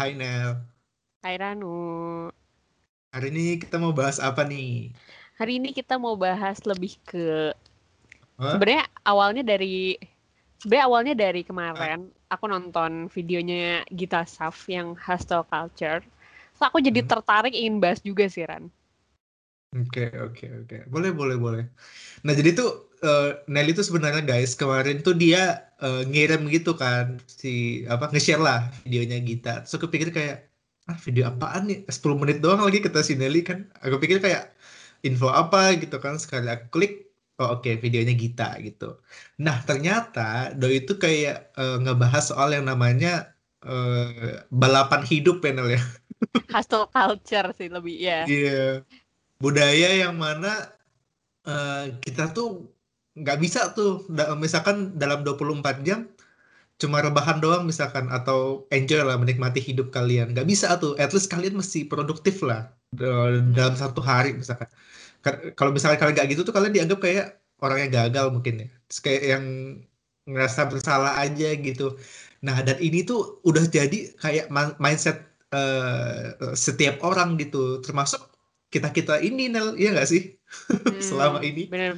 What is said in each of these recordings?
Hai Nel. Hai Ranu. Hari ini kita mau bahas apa nih? Hari ini kita mau bahas lebih ke sebenarnya awalnya dari sebenarnya awalnya dari kemarin aku nonton videonya Gita Saf yang hustle culture. So aku jadi Hmm. tertarik ingin bahas juga sih Ran. Oke, oke, oke. Boleh, boleh, boleh. Nah, jadi tuh eh, Nelly tuh sebenarnya guys, kemarin tuh dia eh, ngirim gitu kan si apa nge-share lah videonya Gita. Terus aku pikir kayak ah video apaan nih? 10 menit doang lagi kata si Nelly kan. Aku pikir kayak info apa gitu kan. Sekali aku klik, oh oke videonya Gita gitu. Nah, ternyata Doi itu kayak eh, ngebahas soal yang namanya eh, balapan hidup ya Nel ya. Hustle culture sih lebih ya. Iya. Budaya yang mana eh, kita tuh nggak bisa tuh da- misalkan dalam 24 jam cuma rebahan doang misalkan atau enjoy lah menikmati hidup kalian. Nggak bisa tuh at least kalian mesti produktif lah da- dalam satu hari misalkan. Ka- kalau misalkan kalian nggak gitu tuh kalian dianggap kayak orang yang gagal mungkin ya. Terus kayak yang ngerasa bersalah aja gitu. Nah dan ini tuh udah jadi kayak mindset eh, setiap orang gitu. Termasuk kita kita ini Nel. Iya nggak sih? Hmm, selama ini. Bener.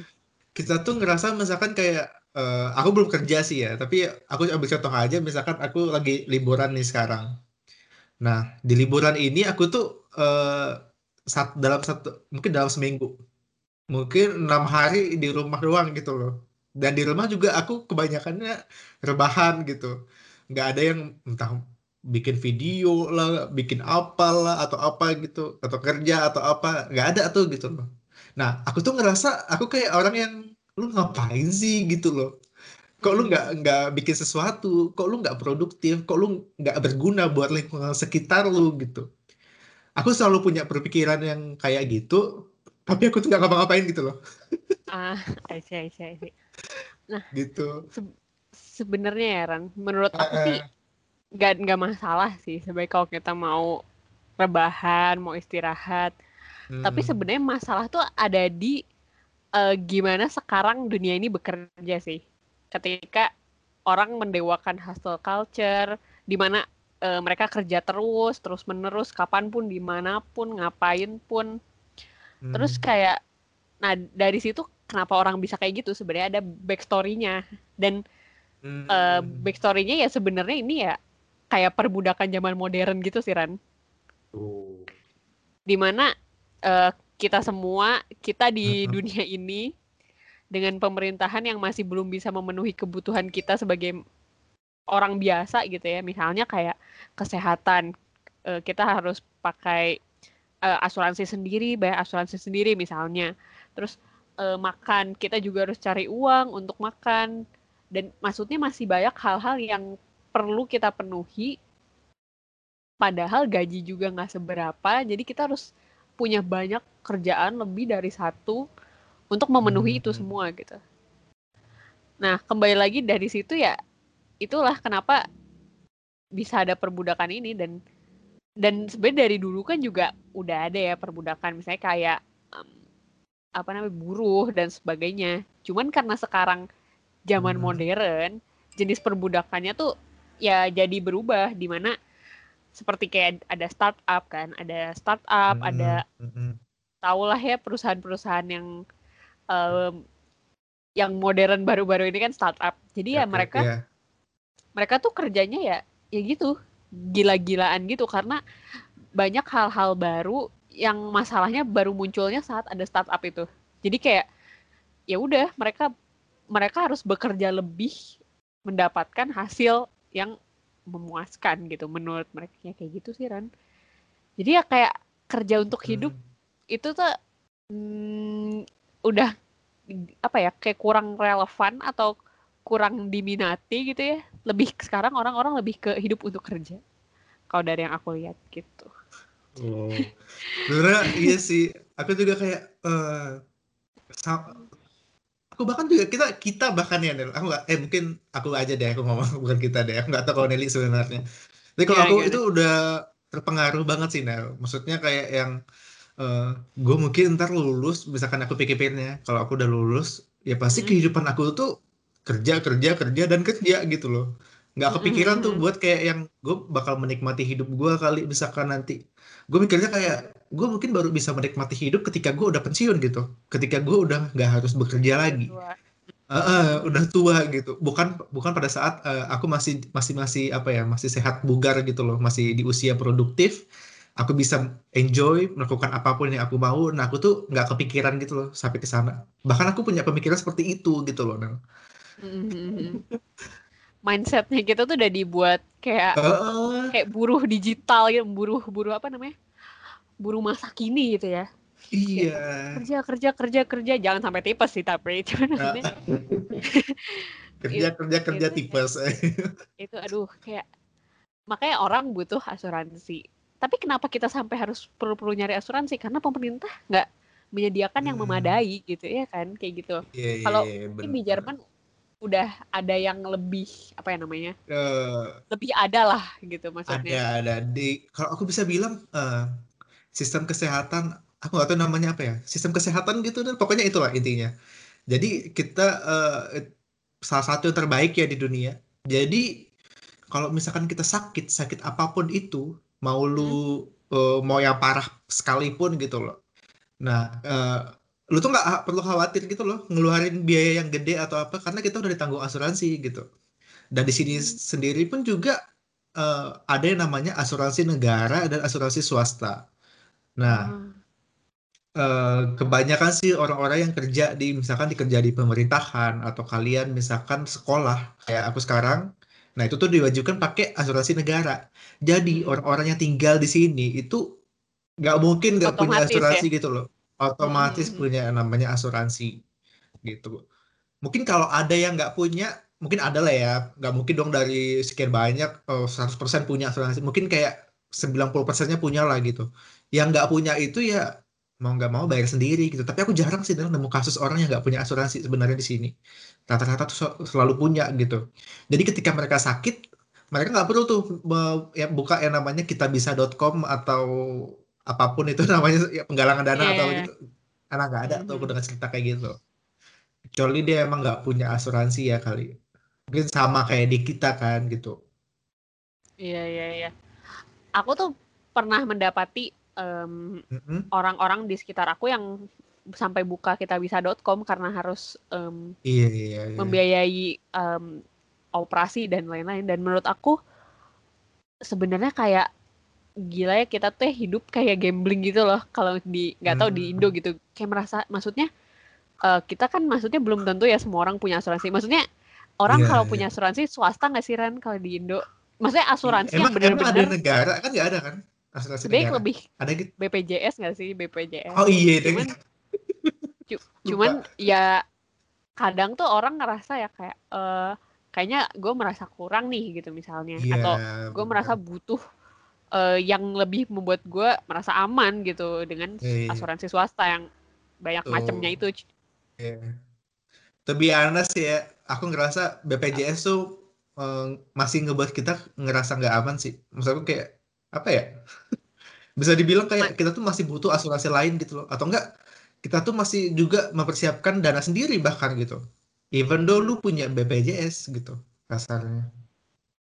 Kita tuh ngerasa misalkan kayak eh, aku belum kerja sih ya, tapi aku ambil contoh aja misalkan aku lagi liburan nih sekarang. Nah, di liburan ini aku tuh eh, sat- dalam satu mungkin dalam seminggu, mungkin enam hari di rumah doang gitu loh. Dan di rumah juga aku kebanyakannya rebahan gitu. Nggak ada yang entah bikin video lah, bikin apa lah atau apa gitu, atau kerja atau apa, nggak ada tuh gitu loh. Nah, aku tuh ngerasa aku kayak orang yang lu ngapain sih gitu loh. Kok lu nggak nggak bikin sesuatu? Kok lu nggak produktif? Kok lu nggak berguna buat lingkungan sekitar lu gitu? Aku selalu punya perpikiran yang kayak gitu, tapi aku tuh nggak ngapa-ngapain gitu loh, Ah, I see, I see, I see. gitu. Se- sebenarnya ya Ran, menurut aku sih nggak nggak masalah sih sebaik kalau kita mau rebahan, mau istirahat. Tapi hmm, sebenarnya masalah tuh ada di eh, gimana sekarang dunia ini bekerja sih. Ketika orang mendewakan hustle culture, di mana eh, mereka kerja terus, terus menerus, kapan pun, di mana pun, ngapain pun. Terus hmm, kayak, nah dari situ kenapa orang bisa kayak gitu? Sebenarnya ada backstory-nya. Dan eh, hmm, backstory-nya ya sebenarnya ini ya kayak perbudakan zaman modern gitu sih Ran. tuh. di mana eh, kita semua kita di Mm-mm. dunia ini dengan pemerintahan yang masih belum bisa memenuhi kebutuhan kita sebagai orang biasa gitu ya. Misalnya kayak kesehatan eh, kita harus pakai eh, asuransi sendiri bayar asuransi sendiri misalnya. Terus eh, makan kita juga harus cari uang untuk makan. Dan maksudnya masih banyak hal-hal yang perlu kita penuhi padahal gaji juga nggak seberapa jadi kita harus punya banyak kerjaan lebih dari satu untuk memenuhi itu Hmm, semua gitu. Nah kembali lagi dari situ ya itulah kenapa bisa ada perbudakan ini dan dan sebenarnya dari dulu kan juga udah ada ya perbudakan misalnya kayak em, apa namanya buruh dan sebagainya. Cuman karena sekarang zaman hmm, modern jenis perbudakannya tuh ya jadi berubah di mana seperti kayak ada startup kan ada startup hmm, ada hmm, tahulah ya perusahaan-perusahaan yang em, yang modern baru-baru ini kan startup. Jadi ya oke, mereka ya. mereka tuh kerjanya ya ya gitu. Gila-gilaan gitu karena banyak hal-hal baru yang masalahnya baru munculnya saat ada startup itu. Jadi kayak ya udah mereka mereka harus bekerja lebih mendapatkan hasil yang memuaskan gitu menurut mereka Ya, kayak gitu sih Ran. Jadi ya kayak kerja untuk hidup Hmm, itu tuh hmm, udah apa ya kayak kurang relevan atau kurang diminati gitu ya. Lebih sekarang orang-orang lebih ke hidup untuk kerja kalau dari yang aku lihat gitu. Oh, sebenarnya iya sih. Aku juga kayak sa- aku bahkan juga kita kita bahkan ya Nel. Aku nggak eh mungkin aku aja deh aku ngomong bukan kita deh. Aku nggak tahu kalau Nelly sebenarnya. Tapi kalau gimana aku gimana itu udah terpengaruh banget sih Nel. Maksudnya kayak yang eh gue mungkin ntar lulus, misalkan aku pikir-pikirnya, kalau aku udah lulus, ya pasti Mm-mm. kehidupan aku tuh kerja kerja kerja dan kerja gitu loh. nggak kepikiran tuh buat kayak yang gue bakal menikmati hidup gue kali misalkan nanti gue mikirnya kayak gue mungkin baru bisa menikmati hidup ketika gue udah pensiun gitu. Ketika gue udah nggak harus bekerja lagi. Uh, uh, udah tua gitu. Bukan bukan pada saat uh, aku masih masih masih apa ya masih sehat bugar gitu loh. Masih di usia produktif aku bisa enjoy melakukan apa pun yang aku mau. Nah aku tuh nggak kepikiran gitu loh sampai ke sana. Bahkan aku punya pemikiran seperti itu gitu loh Nel. Mindsetnya kita tuh udah dibuat kayak uh, kayak buruh digital gitu, buruh buruh apa namanya? Buruh masa kini gitu ya. Iya. kerja kerja kerja kerja jangan sampai tipes sih tapi itu uh, kerja kerja kerja itu, tipes. itu aduh kayak makanya orang butuh asuransi. Tapi kenapa kita sampai harus perlu-perlu nyari asuransi? Karena pemerintah nggak menyediakan yang hmm. memadai gitu ya kan kayak gitu. Yeah, Kalau yeah, yeah, di Jerman udah ada yang lebih apa ya namanya uh, lebih ada lah gitu maksudnya. ada ada. Di kalau aku bisa bilang uh, sistem kesehatan aku nggak tahu namanya apa ya sistem kesehatan gitu dan pokoknya itulah intinya. Jadi kita uh, salah satu yang terbaik ya di dunia. Jadi kalau misalkan kita sakit sakit apa pun itu mau lu hmm. uh, mau yang parah sekalipun gitu loh. Nah uh, lu tuh nggak perlu khawatir gitu loh ngeluarin biaya yang gede atau apa karena kita udah ditanggung asuransi gitu. Dan di sini sendiri pun juga uh, ada yang namanya asuransi negara dan asuransi swasta. Nah uh, kebanyakan sih orang-orang yang kerja di misalkan dikerja di pemerintahan atau kalian misalkan sekolah kayak aku sekarang nah itu tuh diwajibkan pakai asuransi negara. Jadi orang-orang yang tinggal di sini itu nggak mungkin nggak punya asuransi ya? gitu loh otomatis hmm. punya namanya asuransi gitu. Mungkin kalau ada yang nggak punya, mungkin ada lah ya. Nggak mungkin dong dari sekian banyak oh, 100% punya asuransi. Mungkin kayak 90 persennya punya lah gitu. Yang nggak punya itu ya mau nggak mau bayar sendiri gitu. Tapi aku jarang sih nemu kasus orang yang nggak punya asuransi sebenarnya di sini. Rata-rata tuh selalu punya gitu. Jadi ketika mereka sakit, mereka nggak perlu tuh ya buka yang namanya kitabisa.com atau apa pun itu namanya ya, penggalangan dana yeah. atau iya. gitu karena nggak ada mm -hmm. tuh aku dengar cerita kayak gitu kecuali dia emang nggak punya asuransi ya kali mungkin sama kayak di kita kan gitu iya iya iya aku tuh pernah mendapati orang-orang um, mm -hmm. Orang -orang di sekitar aku yang sampai buka kita bisa.com karena harus um, iya, iya, iya. membiayai um, operasi dan lain-lain dan menurut aku sebenarnya kayak gila ya kita tuh hidup kayak gambling gitu loh kalau di nggak tahu di hmm. Indo gitu. Kayak merasa maksudnya uh, kita kan maksudnya belum tentu ya semua orang punya asuransi. Maksudnya orang yeah, kalau yeah. punya asuransi swasta nggak sih Ran kalau di Indo? Maksudnya asuransi emang, yang benar-benar ada negara? Kan nggak ada kan? Asuransi Sebenernya negara. lebih ada gitu? BPJS nggak sih BPJS oh iya cuman cu cuman ya kadang tuh orang ngerasa ya kayak uh, kayaknya gue merasa kurang nih gitu misalnya. Yeah, atau gue merasa butuh uh, yang lebih membuat gue merasa aman gitu dengan yeah, yeah. asuransi swasta yang banyak macamnya itu. Yeah. To be honest ya, aku ngerasa BPJS tuh um, masih ngebuat kita ngerasa nggak aman sih. Maksudku kayak apa ya? Bisa dibilang kayak kita tuh masih butuh asuransi lain gitu loh. Atau enggak kita tuh masih juga mempersiapkan dana sendiri bahkan gitu. Even though lu punya BPJS gitu kasarnya.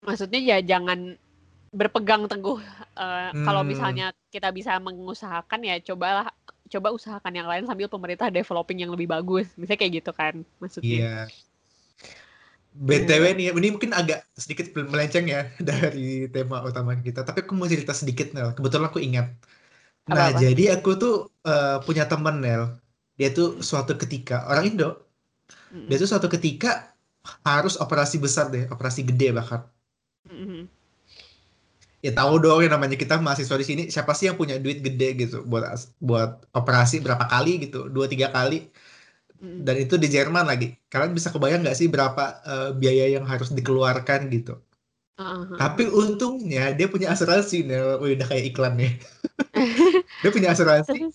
Maksudnya ya jangan berpegang teguh uh, hmm. kalau misalnya kita bisa mengusahakan ya cobalah coba usahakan yang lain sambil pemerintah developing yang lebih bagus. Misalnya kayak gitu kan maksudnya. Iya. Btw nih ini mungkin agak sedikit melenceng ya dari tema utama kita tapi aku mau cerita sedikit Nel. Kebetulan aku ingat. Nah Apa? -apa? jadi aku tuh uh, punya temen Nel. Dia tuh suatu ketika orang Indo. Mm -hmm. dia tuh suatu ketika harus operasi besar deh operasi gede bahkan. Mm -hmm ya tahu dong yang namanya kita mahasiswa di sini siapa sih yang punya duit gede gitu buat buat operasi berapa kali gitu dua tiga kali? Dan itu di Jerman lagi. Kalian bisa kebayang nggak sih berapa uh, biaya yang harus dikeluarkan gitu? Uh-huh. tapi untungnya dia punya asuransi. Nih udah kayak iklan nih. Dia punya asuransi.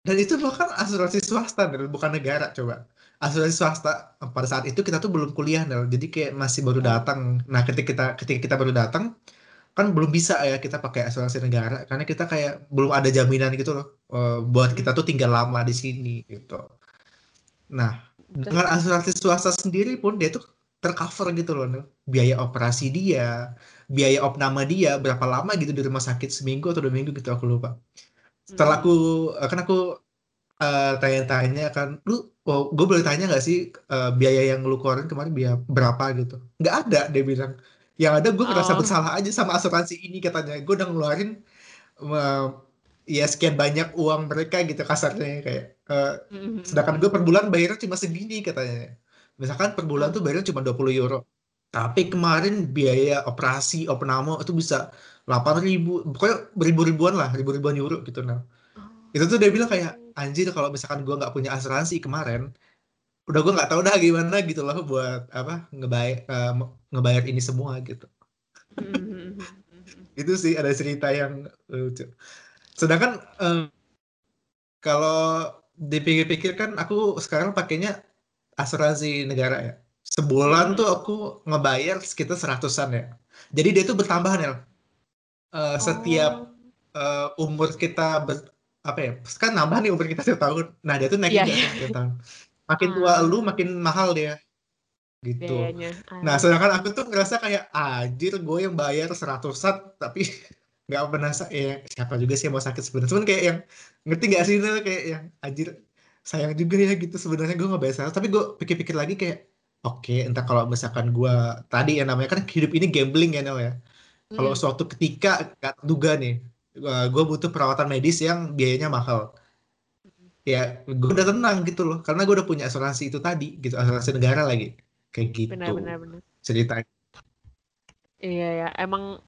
Dan itu bahkan asuransi swasta nih bukan negara coba. Asuransi swasta pada saat itu kita tuh belum kuliah nih jadi kayak masih baru datang. Nah ketika kita ketika kita baru datang kan belum bisa ya kita pakai asuransi negara karena kita kayak belum ada jaminan gitu loh uh, buat kita tuh tinggal lama di sini gitu. Nah dengan asuransi swasta sendiri pun dia tuh tercover gitu loh biaya operasi dia biaya opname dia berapa lama gitu di rumah sakit seminggu atau dua minggu gitu aku lupa. Setelah Hmm. aku kan aku eh, tanya-tanya kan lu oh, gue boleh tanya nggak sih eh, biaya yang lu keluarin kemarin biaya berapa? Gitu. Nggak ada dia bilang yang ada gue ngerasa Oh. bersalah aja sama asuransi ini katanya. Gue udah ngeluarin eh, ya sekian banyak uang mereka gitu kasarnya kayak eh, Mhm. sedangkan gue per bulan bayarnya cuma segini katanya. Misalkan per bulan tuh bayarnya cuma 20 euro. Tapi kemarin biaya operasi opname itu bisa 8 ribu pokoknya ribu-ribuan lah ribu-ribuan euro gitu nah. Itu tuh dia bilang kayak anjir kalau misalkan gue nggak punya asuransi kemarin udah gue nggak tahu dah gimana gitu loh buat apa ngebayar eh, ngebayar ini semua gitu. Mhm. itu sih ada cerita yang lucu. Sedangkan eh, kalau dipikir-pikir kan aku sekarang pakainya asuransi negara ya. Sebulan tuh aku ngebayar sekitar seratusan ya. Jadi dia tuh bertambah Nel. Eh, setiap Oh. eh, umur kita ber- apa ya kan nambah nih umur kita setiap tahun. Nah dia tuh naik iya. tuh setiap tahun makin tua Ah. lu makin mahal dia gitu biayanya. nah Ah. sedangkan aku tuh ngerasa kayak anjir gue yang bayar seratusan tapi nggak pernah ya, siapa juga sih yang mau sakit sebenarnya cuman kayak yang ngerti nggak sih Nel kayak yang anjir sayang juga ya gitu sebenarnya gue nggak bayar seratus tapi gue pikir-pikir lagi kayak oke entah kalau misalkan gue tadi yang namanya kan hidup ini gambling ya Nel ya kalau Mm. suatu ketika nggak terduga nih gue butuh perawatan medis yang biayanya mahal ya gue udah tenang gitu loh. Karena gue udah punya asuransi itu tadi gitu asuransi negara lagi. Kayak gitu. Benar benar benar. Ceritanya. Iya ya. Emang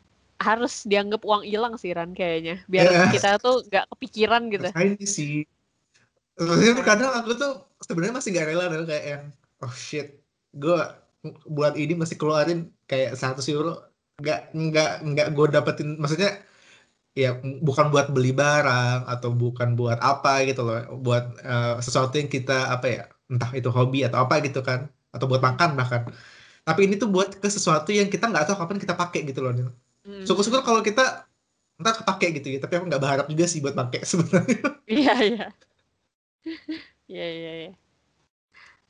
harus dianggap uang hilang sih Ran kayaknya. Biar Ya. kita tuh nggak kepikiran gitu. Ini sih. Sebenarnya kadang aku tuh sebenarnya masih nggak rela loh kayak yang oh shit. Gue buat ini masih keluarin kayak 100 euro. Nggak nggak nggak gue dapetin maksudnya ya bukan buat beli barang atau bukan buat apa gitu loh buat eh, sesuatu yang kita apa ya entah itu hobi atau apa gitu kan atau buat makan bahkan tapi ini tuh buat ke sesuatu yang kita nggak tahu kapan kita pakai gitu loh Nil. Mm. syukur-syukur kalau kita ntar kepake gitu ya tapi aku nggak berharap juga sih buat pakai sebenarnya Iya iya. Iya iya iya.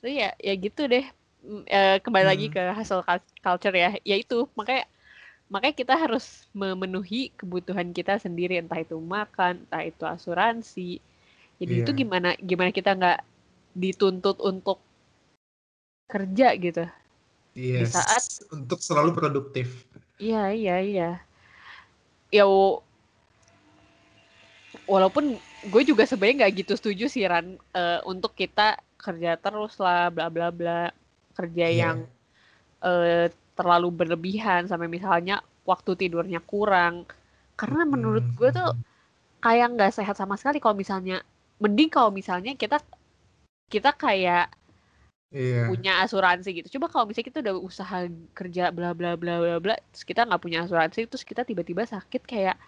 Ya ya gitu deh. Eh, kembali lagi Hmm. ke hasil cul- culture ya. Ya itu makanya makanya kita harus memenuhi kebutuhan kita sendiri entah itu makan, entah itu asuransi. Jadi itu Iya. gimana gimana kita nggak dituntut untuk kerja gitu. Iya, saat- untuk selalu produktif. Iya iya iya. Ya walaupun gue juga sebenarnya nggak gitu setuju sih Ran eh, untuk kita kerja terus lah bla bla bla kerja Iya. yang eh, terlalu berlebihan sampai misalnya waktu tidurnya kurang karena menurut Hmm, gue tuh kayak nggak sehat sama sekali kalau misalnya mending kalau misalnya kita kita kayak Iya. punya asuransi gitu. Coba kalau misalnya kita udah usaha kerja bla bla bla bla bla, terus kita nggak punya asuransi, terus kita tiba-tiba sakit kayak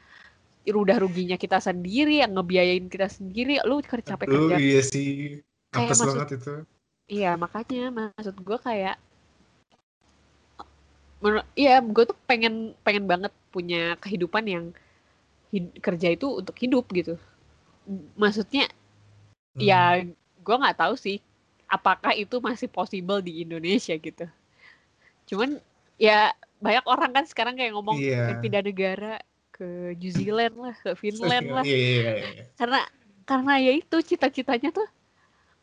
udah ruginya kita sendiri yang ngebiayain kita sendiri. Lu ker- capek kerja. iya sih. Kayak maksud- banget itu. Iya makanya maksud gue kayak, iya gue tuh pengen pengen banget punya kehidupan yang hid- kerja itu untuk hidup gitu. Maksudnya Hmm. ya gue nggak tahu sih apakah itu masih possible di Indonesia gitu cuman ya banyak orang kan sekarang kayak ngomong Iya. pindah negara ke New Zealand lah ke Finland lah iya, iya, iya. karena karena ya itu cita-citanya tuh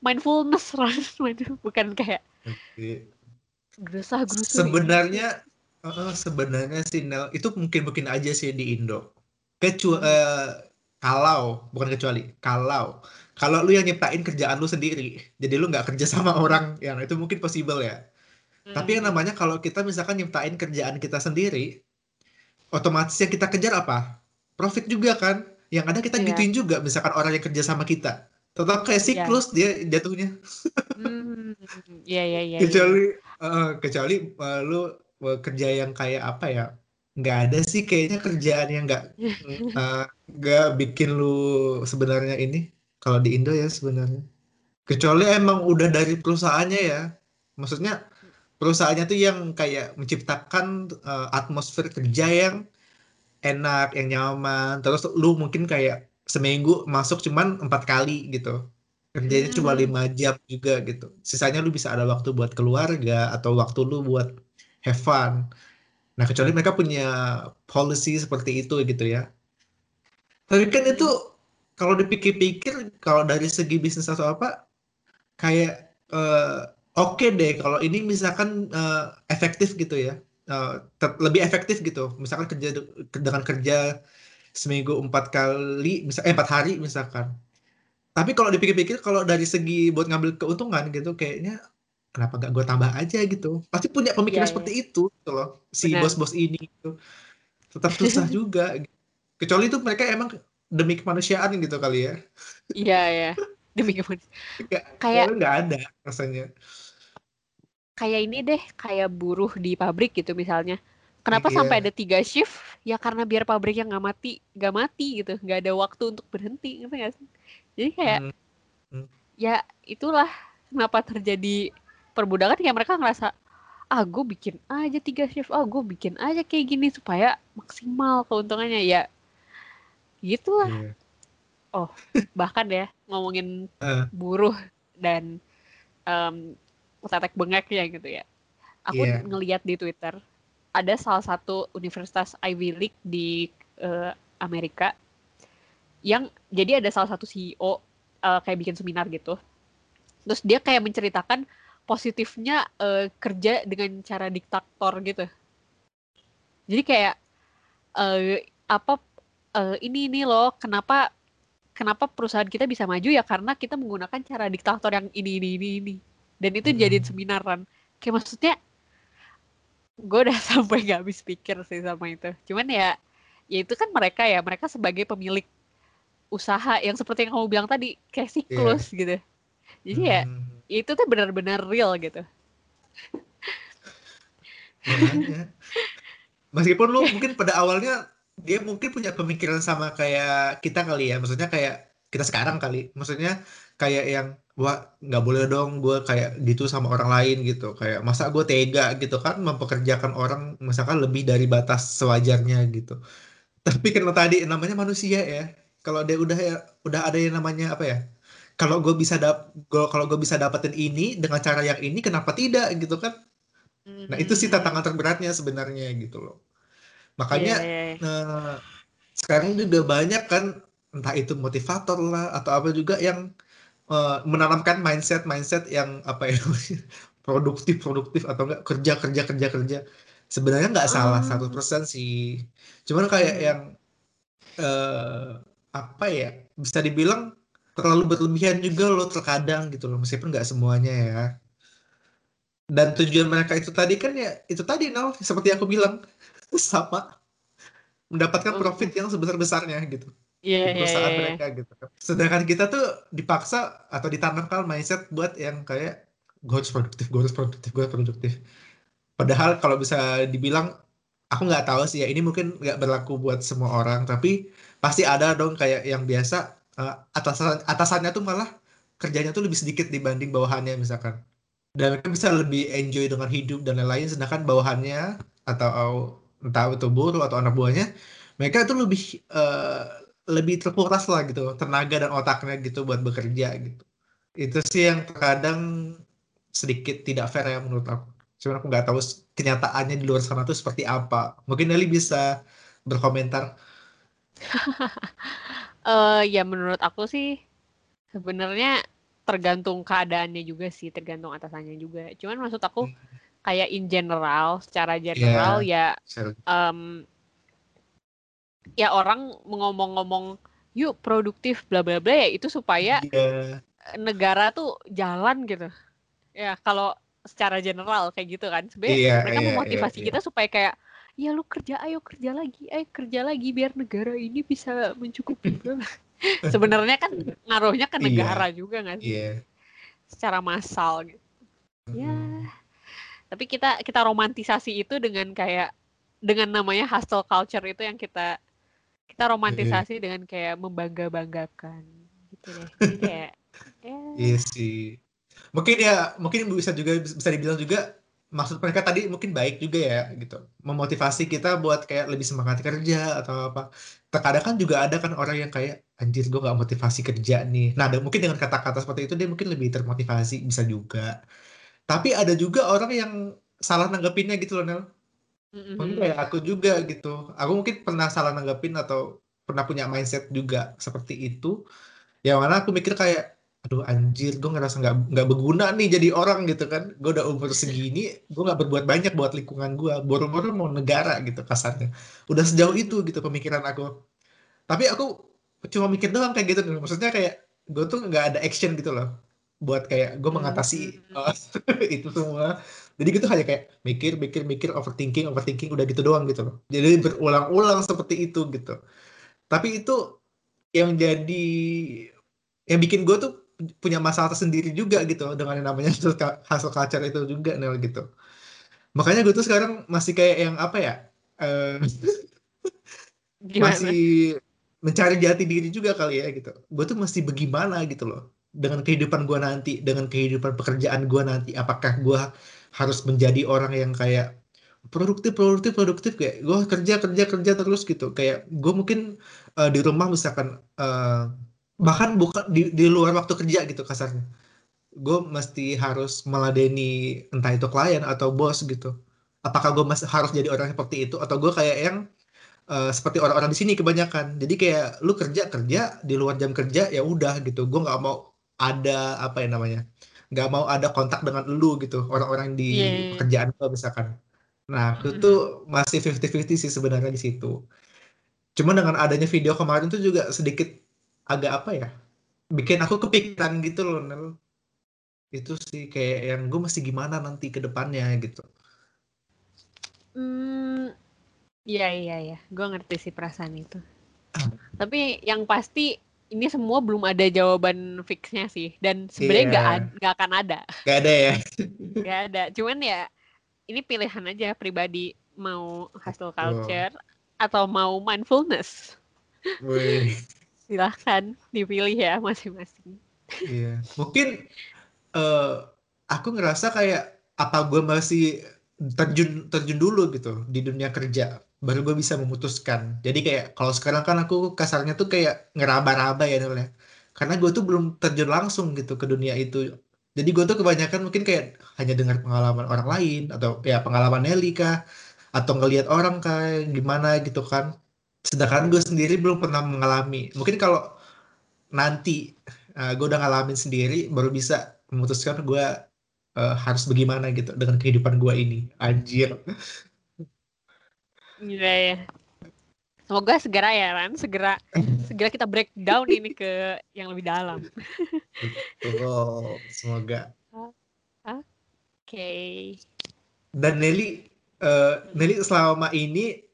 mindfulness bukan kayak gerusah gerusuk Sebenarnya, eh, sebenarnya sih Nel, itu mungkin mungkin aja sih di Indo. Kecuali kalau bukan kecuali kalau kalau lu yang nyiptain kerjaan lu sendiri, jadi lu nggak kerja sama orang yang itu mungkin possible ya. Tapi yang namanya kalau kita misalkan nyiptain kerjaan kita sendiri, otomatis yang kita kejar apa? Profit juga kan? Yang ada kita Iya. gituin juga misalkan orang yang kerja sama kita. Tetap kayak Iya. siklus dia jatuhnya. Hmm, iya iya iya. iya. kecuali eh, kecuali eh, lu eh, kerja yang kayak apa ya? Nggak ada sih kayaknya kerjaan yang nggak eh, nggak bikin lu sebenarnya ini kalau di Indo ya sebenarnya. Kecuali emang udah dari perusahaannya ya. Maksudnya perusahaannya tuh yang kayak menciptakan eh, atmosfer kerja yang enak, yang nyaman. Terus lu mungkin kayak seminggu masuk cuman empat kali gitu. kerjanya cuma Hmm. lima jam juga gitu sisanya lu bisa ada waktu buat keluarga atau waktu lu buat have fun. Nah kecuali mereka punya policy seperti itu gitu ya. Tapi kan itu kalau dipikir-pikir kalau dari segi bisnis atau apa kayak eh, oke deh kalau ini misalkan eh, efektif gitu ya. Ter- lebih efektif gitu. Misalkan kerja de- dengan kerja seminggu empat kali misal eh, empat hari misalkan. Tapi kalau dipikir-pikir kalau dari segi buat ngambil keuntungan gitu kayaknya kenapa nggak gue tambah aja gitu pasti punya pemikiran Iya, iya. seperti itu gitu loh si bos-bos ini gitu tetap susah juga kecuali itu mereka emang demi kemanusiaan gitu kali ya Iya, ya. Demi kemanusiaan. Kayak nggak ada rasanya kayak ini deh, kayak buruh di pabrik gitu misalnya. Kenapa Iya. sampai ada tiga shift? Ya karena biar pabriknya nggak mati, nggak mati gitu, nggak ada waktu untuk berhenti, ngerti nggak sih? Jadi kayak Hmm. ya itulah kenapa terjadi perbudakan ya mereka ngerasa ah gue bikin aja tiga shift, ah gue bikin aja kayak gini supaya maksimal keuntungannya ya gitulah Iya. bahkan ya ngomongin Eh. buruh dan em tetek bengeknya gitu ya. Aku Iya. ngeliat di Twitter ada salah satu universitas Ivy League di eh, Amerika yang jadi ada salah satu CEO eh, kayak bikin seminar gitu. Terus dia kayak menceritakan positifnya eh, kerja dengan cara diktator gitu. Jadi kayak eh, apa eh, ini ini loh kenapa kenapa perusahaan kita bisa maju? Ya karena kita menggunakan cara diktator yang ini ini ini ini. Dan itu Mm-mm. jadiin seminaran kayak maksudnya gue udah sampai nggak habis pikir sih sama itu. Cuman ya ya itu kan mereka ya mereka sebagai pemilik usaha yang seperti yang kamu bilang tadi kayak siklus gitu. Jadi ya Hmm, itu tuh benar-benar real gitu. Makanya. Meskipun lu mungkin pada awalnya dia mungkin punya pemikiran sama kayak kita kali ya, maksudnya kayak kita sekarang kali, maksudnya kayak yang wah nggak boleh dong gue kayak gitu sama orang lain gitu, kayak masa gue tega? gitu kan. Mempekerjakan orang misalkan lebih dari batas sewajarnya gitu. Tapi karena tadi namanya manusia ya, kalau dia udah ya udah ada yang namanya apa ya? Kalau gue bisa dap, gua- kalau gue bisa dapetin ini dengan cara yang ini, kenapa tidak gitu kan? Nah, itu sih Hmm. tantangan terberatnya sebenarnya gitu loh. Makanya Iya, iya, iya. eh, sekarang juga banyak kan entah itu motivator lah atau apa juga yang eh, menanamkan mindset mindset yang apa ya produktif produktif atau enggak kerja kerja kerja kerja. Sebenarnya nggak salah Ah. 100% sih. Cuman kayak Hmm. yang eh apa ya bisa dibilang terlalu berlebihan juga loh terkadang gitu loh meskipun nggak semuanya ya. Dan tujuan mereka itu tadi kan ya itu tadi Nal seperti aku bilang sama mendapatkan profit yang sebesar-besarnya gitu Iya, di iya, perusahaan iya, iya. mereka gitu kan. Sedangkan kita tuh dipaksa atau ditanamkan mindset buat yang kayak gue harus produktif, gue harus produktif, gue harus produktif. Padahal kalau bisa dibilang aku nggak tahu sih ya ini mungkin nggak berlaku buat semua orang tapi pasti ada dong kayak yang biasa eh, atasan atasannya tuh malah kerjanya tuh lebih sedikit dibanding bawahannya misalkan. Dan mereka bisa lebih enjoy dengan hidup dan lain-lain sedangkan bawahannya atau entah itu buruh atau anak buahnya mereka tuh lebih eh, lebih terkuras lah gitu tenaga dan otaknya gitu buat bekerja gitu. Itu sih yang terkadang sedikit tidak fair ya menurut aku. Cuman aku nggak tahu kenyataannya di luar sana tuh seperti apa. Mungkin Nelly bisa berkomentar Eh, ya menurut aku sih sebenarnya tergantung keadaannya juga sih, tergantung atasannya juga. Cuman maksud aku kayak in general, secara general ya Share. em, ya orang ngomong-ngomong yuk produktif bla bla bla ya itu supaya Iya, negara tuh jalan gitu. Ya kalau secara general kayak gitu kan. Sebenarnya Iya, mereka iya, memotivasi iya, iya. kita supaya kayak ya lu kerja ayo kerja lagi, ayo kerja lagi biar negara ini bisa mencukupi. Sebenarnya kan ngaruhnya ke Iya. negara juga nggak sih? iya. Secara massal gitu. Ya. Mm. Tapi kita kita romantisasi itu dengan kayak dengan namanya hustle culture itu yang kita kita romantisasi dengan kayak membangga-banggakan gitu deh. Jadi kayak ya Iya sih. Mungkin ya, mungkin bisa juga bisa dibilang juga maksud mereka tadi mungkin baik juga ya gitu. Memotivasi kita buat kayak lebih semangat kerja atau apa. Terkadang kan juga ada kan orang yang kayak anjir gue gak motivasi kerja nih. Nah mungkin dengan kata-kata seperti itu dia mungkin lebih termotivasi bisa juga. Tapi ada juga orang yang salah nanggepinnya gitu loh Nel. Mungkin kayak aku juga gitu. Aku mungkin pernah salah nanggepin atau pernah punya mindset juga seperti itu. Yang mana aku mikir kayak aduh anjir gue ngerasa nggak nggak berguna nih jadi orang gitu kan. Gue udah umur segini gue nggak berbuat banyak buat lingkungan gue boro-boro mau negara gitu kasarnya. Udah sejauh itu gitu pemikiran aku. Tapi aku cuma mikir doang kayak gitu. Maksudnya kayak gue tuh nggak ada action gitu loh. Buat kayak gue mengatasi uh, itu semua. Jadi gitu hanya kayak mikir mikir mikir overthinking overthinking udah gitu doang gitu loh. Jadi berulang-ulang seperti itu gitu. Tapi itu yang jadi yang bikin gue tuh punya masalah tersendiri juga gitu dengan yang namanya hasil culture itu juga Nel gitu. Makanya gue tuh sekarang masih kayak yang apa ya uh, masih mencari jati diri juga kali ya gitu. Gue tuh masih bagaimana gitu loh dengan kehidupan gue nanti dengan kehidupan pekerjaan gue nanti apakah gue harus menjadi orang yang kayak produktif produktif produktif kayak gue kerja kerja kerja terus gitu. Kayak gue mungkin uh, di rumah misalkan uh, bahkan bukan di, di luar waktu kerja gitu kasarnya. Gue mesti harus meladeni entah itu klien atau bos gitu. Apakah gue masih harus jadi orang seperti itu? Atau gue kayak yang uh, seperti orang-orang di sini kebanyakan. Jadi kayak lu kerja kerja di luar jam kerja ya udah gitu. Gue nggak mau ada apa ya namanya nggak mau ada kontak dengan lu gitu. Orang-orang di yeah. Iya, iya. pekerjaan gue misalkan. Nah itu tuh masih 50-50 sih sebenarnya di situ. Cuman dengan adanya video kemarin tuh juga sedikit agak apa ya bikin aku kepikiran gitu loh Nel. Itu sih kayak yang gue masih gimana nanti ke depannya gitu. Hmm iya iya iya. Gue ngerti sih perasaan itu. Tapi yang pasti ini semua belum ada jawaban fixnya sih. Dan sebenarnya nggak yeah. nggak akan ada. Nggak ada ya? Nggak ada. Cuman ya ini pilihan aja pribadi. Mau hustle culture oh. atau mau mindfulness silahkan dipilih ya masing-masing. Iya, mungkin uh, aku ngerasa kayak apa gue masih terjun terjun dulu gitu di dunia kerja baru gue bisa memutuskan. Jadi kayak kalau sekarang kan aku kasarnya tuh kayak ngeraba-raba ya ya. Karena gue tuh belum terjun langsung gitu ke dunia itu. Jadi gue tuh kebanyakan mungkin kayak hanya dengar pengalaman orang lain atau ya pengalaman Nelly kah atau ngelihat orang kayak gimana gitu kan sedangkan gue sendiri belum pernah mengalami mungkin kalau nanti uh, gue udah ngalamin sendiri baru bisa memutuskan gue uh, harus bagaimana gitu dengan kehidupan gue ini anjir Iya ya. Semoga segera ya Ran, segera segera kita breakdown ini ke yang lebih dalam. oh, semoga. Oke. Okay. Dan Nelly, uh, Nelly selama ini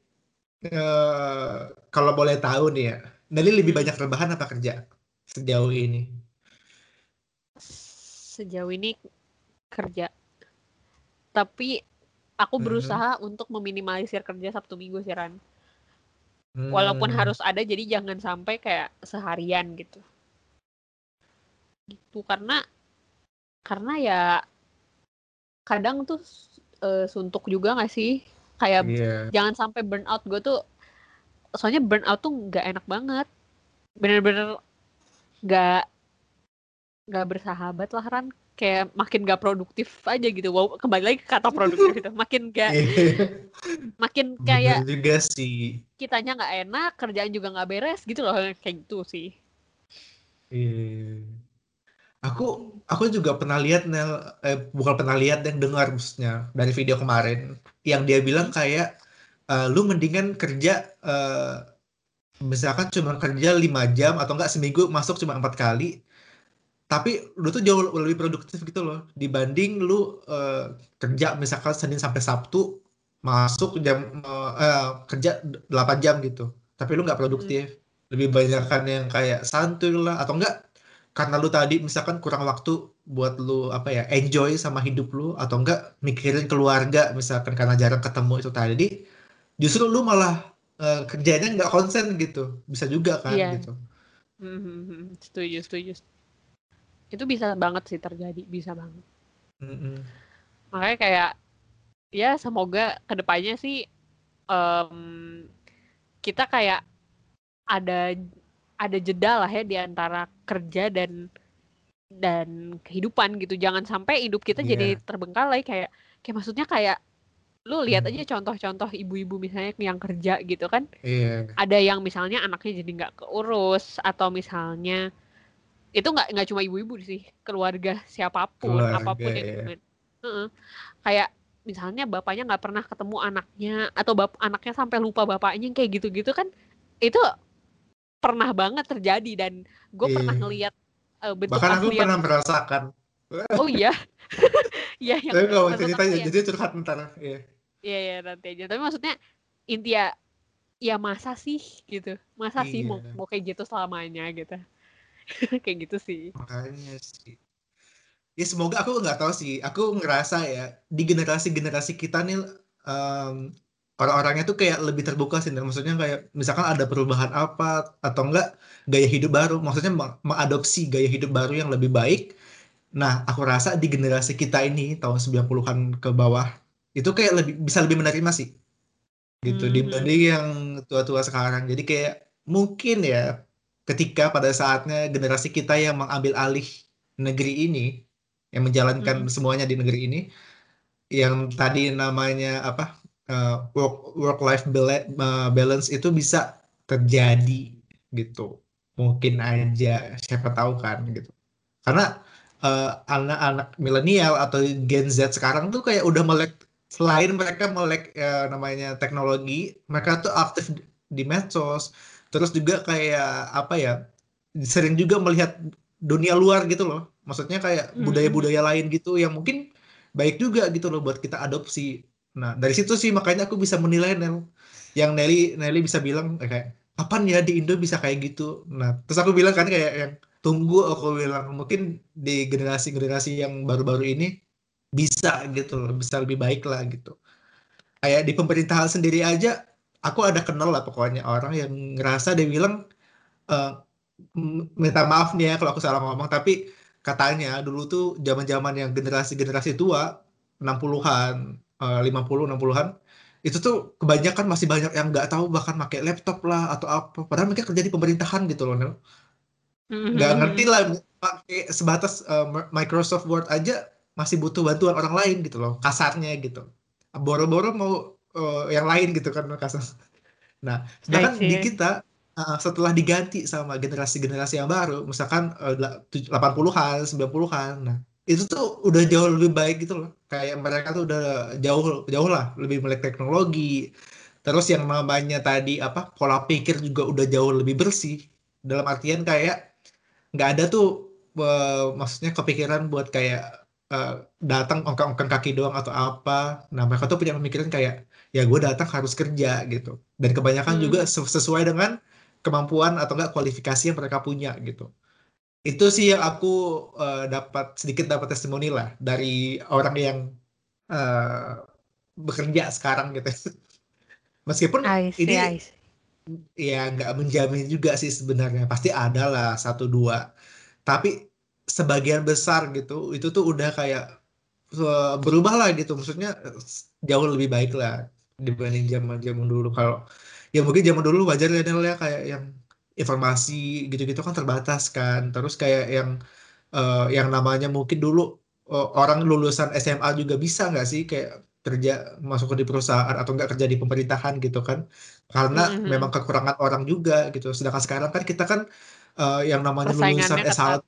uh, kalau boleh tahu nih ya, Nelly lebih hmm. banyak rebahan apa kerja sejauh ini? Sejauh ini kerja. Tapi aku hmm. berusaha hmm. untuk meminimalisir kerja Sabtu Minggu sih Ran. Hmm. Walaupun harus ada jadi jangan sampai kayak seharian gitu. Gitu karena karena ya kadang tuh uh, suntuk juga gak sih kayak yeah. jangan sampai burnout gue tuh soalnya burnout tuh nggak enak banget. Bener-bener nggak nggak bersahabat lah Ran. Kayak makin gak produktif aja gitu. Wow kembali lagi ke kata produktif itu. Makin gak iya. makin kayak Bener juga sih. kitanya nggak enak kerjaan juga nggak beres gitu loh. Kayak gitu sih. Iya. Aku aku juga pernah lihat Nel eh, bukan pernah lihat dan dengar maksudnya dari video kemarin yang dia bilang kayak uh, lu mendingan kerja uh, misalkan cuma kerja lima jam atau enggak seminggu masuk cuma empat kali. Tapi lu tuh jauh lebih produktif gitu loh dibanding lu uh, kerja misalkan Senin sampai Sabtu masuk jam uh, uh, kerja 8 jam gitu. Tapi lu nggak produktif. Hmm. lebih banyak kan yang kayak santuy lah atau enggak karena lu tadi misalkan kurang waktu buat lu apa ya enjoy sama hidup lu atau enggak mikirin keluarga misalkan karena jarang ketemu itu tadi justru lu malah uh, kerjanya nggak konsen gitu bisa juga kan yeah. gitu mm-hmm. setuju setuju itu bisa banget sih terjadi bisa banget mm-hmm. makanya kayak ya semoga ke depannya sih um, kita kayak ada ada jeda lah ya di antara kerja dan dan kehidupan gitu jangan sampai hidup kita yeah. jadi terbengkalai kayak kayak maksudnya kayak lu lihat hmm. aja contoh-contoh ibu-ibu misalnya yang kerja gitu kan yeah. ada yang misalnya anaknya jadi nggak keurus atau misalnya itu nggak nggak cuma ibu-ibu sih keluarga siapa pun keluarga, apa pun yang yeah. uh -uh. kayak misalnya bapaknya nggak pernah ketemu anaknya atau bap anaknya sampai lupa bapaknya kayak gitu-gitu kan itu pernah banget terjadi dan gue yeah. pernah ngeliat uh, bentuk bahkan aku pernah merasakan. Oh iya? Iya yang tapi kalau cerita ya. jadi curhat ntar iya. Iya ya nanti aja. Tapi maksudnya intinya ya masa sih gitu. Masa iya. sih mau mau kayak gitu selamanya gitu. Kayak gitu sih. Makanya sih. Ya semoga aku nggak tahu sih. Aku ngerasa ya di generasi generasi kita nih um, orang-orangnya tuh kayak lebih terbuka sih maksudnya kayak misalkan ada perubahan apa atau enggak gaya hidup baru. Maksudnya mengadopsi gaya hidup baru yang lebih baik. Nah aku rasa di generasi kita ini tahun 90-an ke bawah itu kayak lebih bisa lebih menerima sih. Gitu hmm. dibanding yang tua-tua sekarang. Jadi kayak mungkin ya ketika pada saatnya generasi kita yang mengambil alih negeri ini yang menjalankan hmm. semuanya di negeri ini yang tadi namanya apa uh, work work life uh, balance itu bisa terjadi gitu. Mungkin aja siapa tahu kan gitu. Karena uh, anak-anak milenial atau Gen Z sekarang tuh kayak udah melek selain mereka melek uh, namanya teknologi mereka tuh aktif di medsos. Terus juga kayak apa ya sering juga melihat dunia luar gitu loh. Maksudnya kayak hmm. budaya-budaya lain gitu yang mungkin baik juga gitu loh buat kita adopsi Nah, dari situ sih makanya aku bisa menilai Nel. Yang Nelly Nelly bisa bilang eh, kayak kapan ya di Indo bisa kayak gitu. Nah, terus aku bilang kan kayak yang tunggu aku bilang mungkin di generasi-generasi yang baru-baru ini bisa gitu loh, bisa lebih baik lah gitu. Kayak di pemerintahan sendiri aja aku ada kenal lah pokoknya orang yang ngerasa dia bilang uh, minta maaf nih ya kalau aku salah ngomong tapi katanya dulu tuh zaman-zaman yang generasi-generasi tua 60-an 50 eh, 60-an itu tuh kebanyakan masih banyak yang nggak tahu bahkan pakai laptop lah atau apa. Padahal mereka kerja di pemerintahan gitu loh Nel. Mm-hmm. nggak ngerti lah pakai sebatas uh, Microsoft Word aja masih butuh bantuan orang lain gitu loh kasarnya gitu. Boro-boro mau uh, yang lain gitu kan kasar. Nah sedangkan di kita uh, setelah diganti sama generasi-generasi yang baru misalkan uh, 80-an 90-an nah itu tuh udah jauh lebih baik gitu loh. Kayak mereka tuh udah jauh jauh lah. Lebih melek teknologi. Terus yang namanya tadi apa pola pikir juga udah jauh lebih bersih. Dalam artian kayak nggak ada tuh uh, maksudnya kepikiran buat kayak uh, datang ongkang-ongkang kaki doang atau apa. Nah mereka tuh punya pemikiran kayak ya gue datang harus kerja gitu. Dan kebanyakan hmm. juga sesuai dengan kemampuan atau enggak kualifikasi yang mereka punya gitu itu sih yang aku uh, dapat sedikit dapat testimoni lah dari orang yang uh, bekerja sekarang gitu. Meskipun see, ini ya nggak menjamin juga sih sebenarnya pasti ada lah satu dua. Tapi sebagian besar gitu itu tuh udah kayak uh, berubah lah gitu. Maksudnya jauh lebih baik lah dibanding zaman zaman dulu. Kalau ya mungkin zaman dulu wajar ya kayak yang informasi gitu-gitu kan terbatas kan. Terus kayak yang uh, yang namanya mungkin dulu uh, orang lulusan SMA juga bisa nggak sih kayak kerja masuk ke di perusahaan atau nggak kerja di pemerintahan gitu kan? Karena mm-hmm. memang kekurangan orang juga gitu. Sedangkan sekarang kan kita kan uh, yang namanya lulusan S1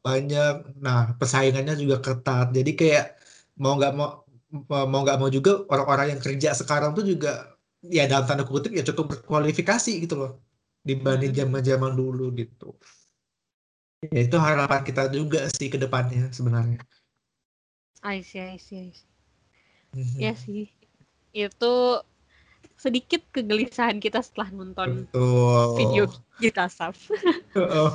banyak. Nah persaingannya juga ketat. Jadi kayak mau nggak mau mau nggak mau juga orang-orang yang kerja sekarang tuh juga ya dalam tanda kutip ya cukup berkualifikasi gitu loh dibanding zaman-zaman dulu gitu. Ya, itu harapan kita juga sih ke depannya sebenarnya. I see, I see, I see. Mm-hmm. Ya sih. Itu sedikit kegelisahan kita setelah nonton Betul. video kita Saf. oh.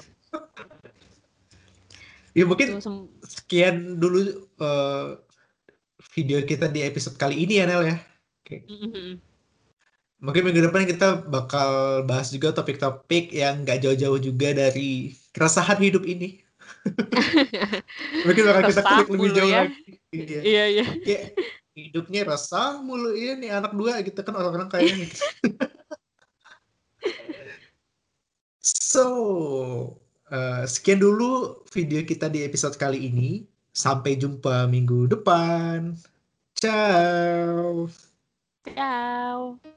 ya mungkin sekian dulu uh, video kita di episode kali ini ya Nel ya. Okay. Mm-hmm mungkin minggu depan kita bakal bahas juga topik-topik yang gak jauh-jauh juga dari keresahan hidup ini. mungkin bakal kita klik lebih jauh ya. lagi. Iya, iya. iya. Kayak, hidupnya resah mulu iya ini anak dua gitu kan orang-orang kayak gitu. so, uh, sekian dulu video kita di episode kali ini. Sampai jumpa minggu depan. Ciao. Ciao.